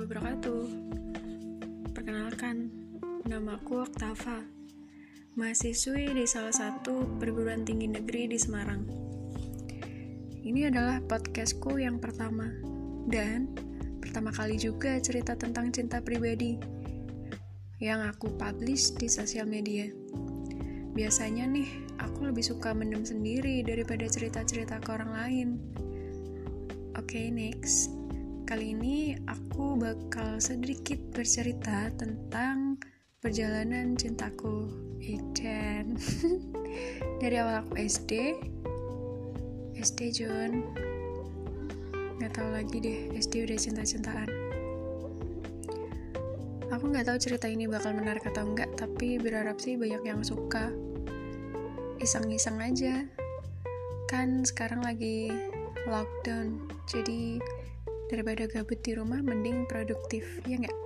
wabarakatuh. Perkenalkan, namaku Oktava, mahasiswi di salah satu perguruan tinggi negeri di Semarang. Ini adalah podcastku yang pertama, dan pertama kali juga cerita tentang cinta pribadi yang aku publish di sosial media. Biasanya nih, aku lebih suka mendem sendiri daripada cerita-cerita ke orang lain. Oke, okay, next. Kali ini aku bakal sedikit bercerita tentang perjalanan cintaku. Ejen. Dari awal aku SD, SD John. Gak tau lagi deh, SD udah cinta-cintaan. Aku gak tahu cerita ini bakal menarik atau enggak, tapi berharap sih banyak yang suka. Iseng-iseng aja. Kan sekarang lagi lockdown, jadi daripada gabut di rumah mending produktif ya nggak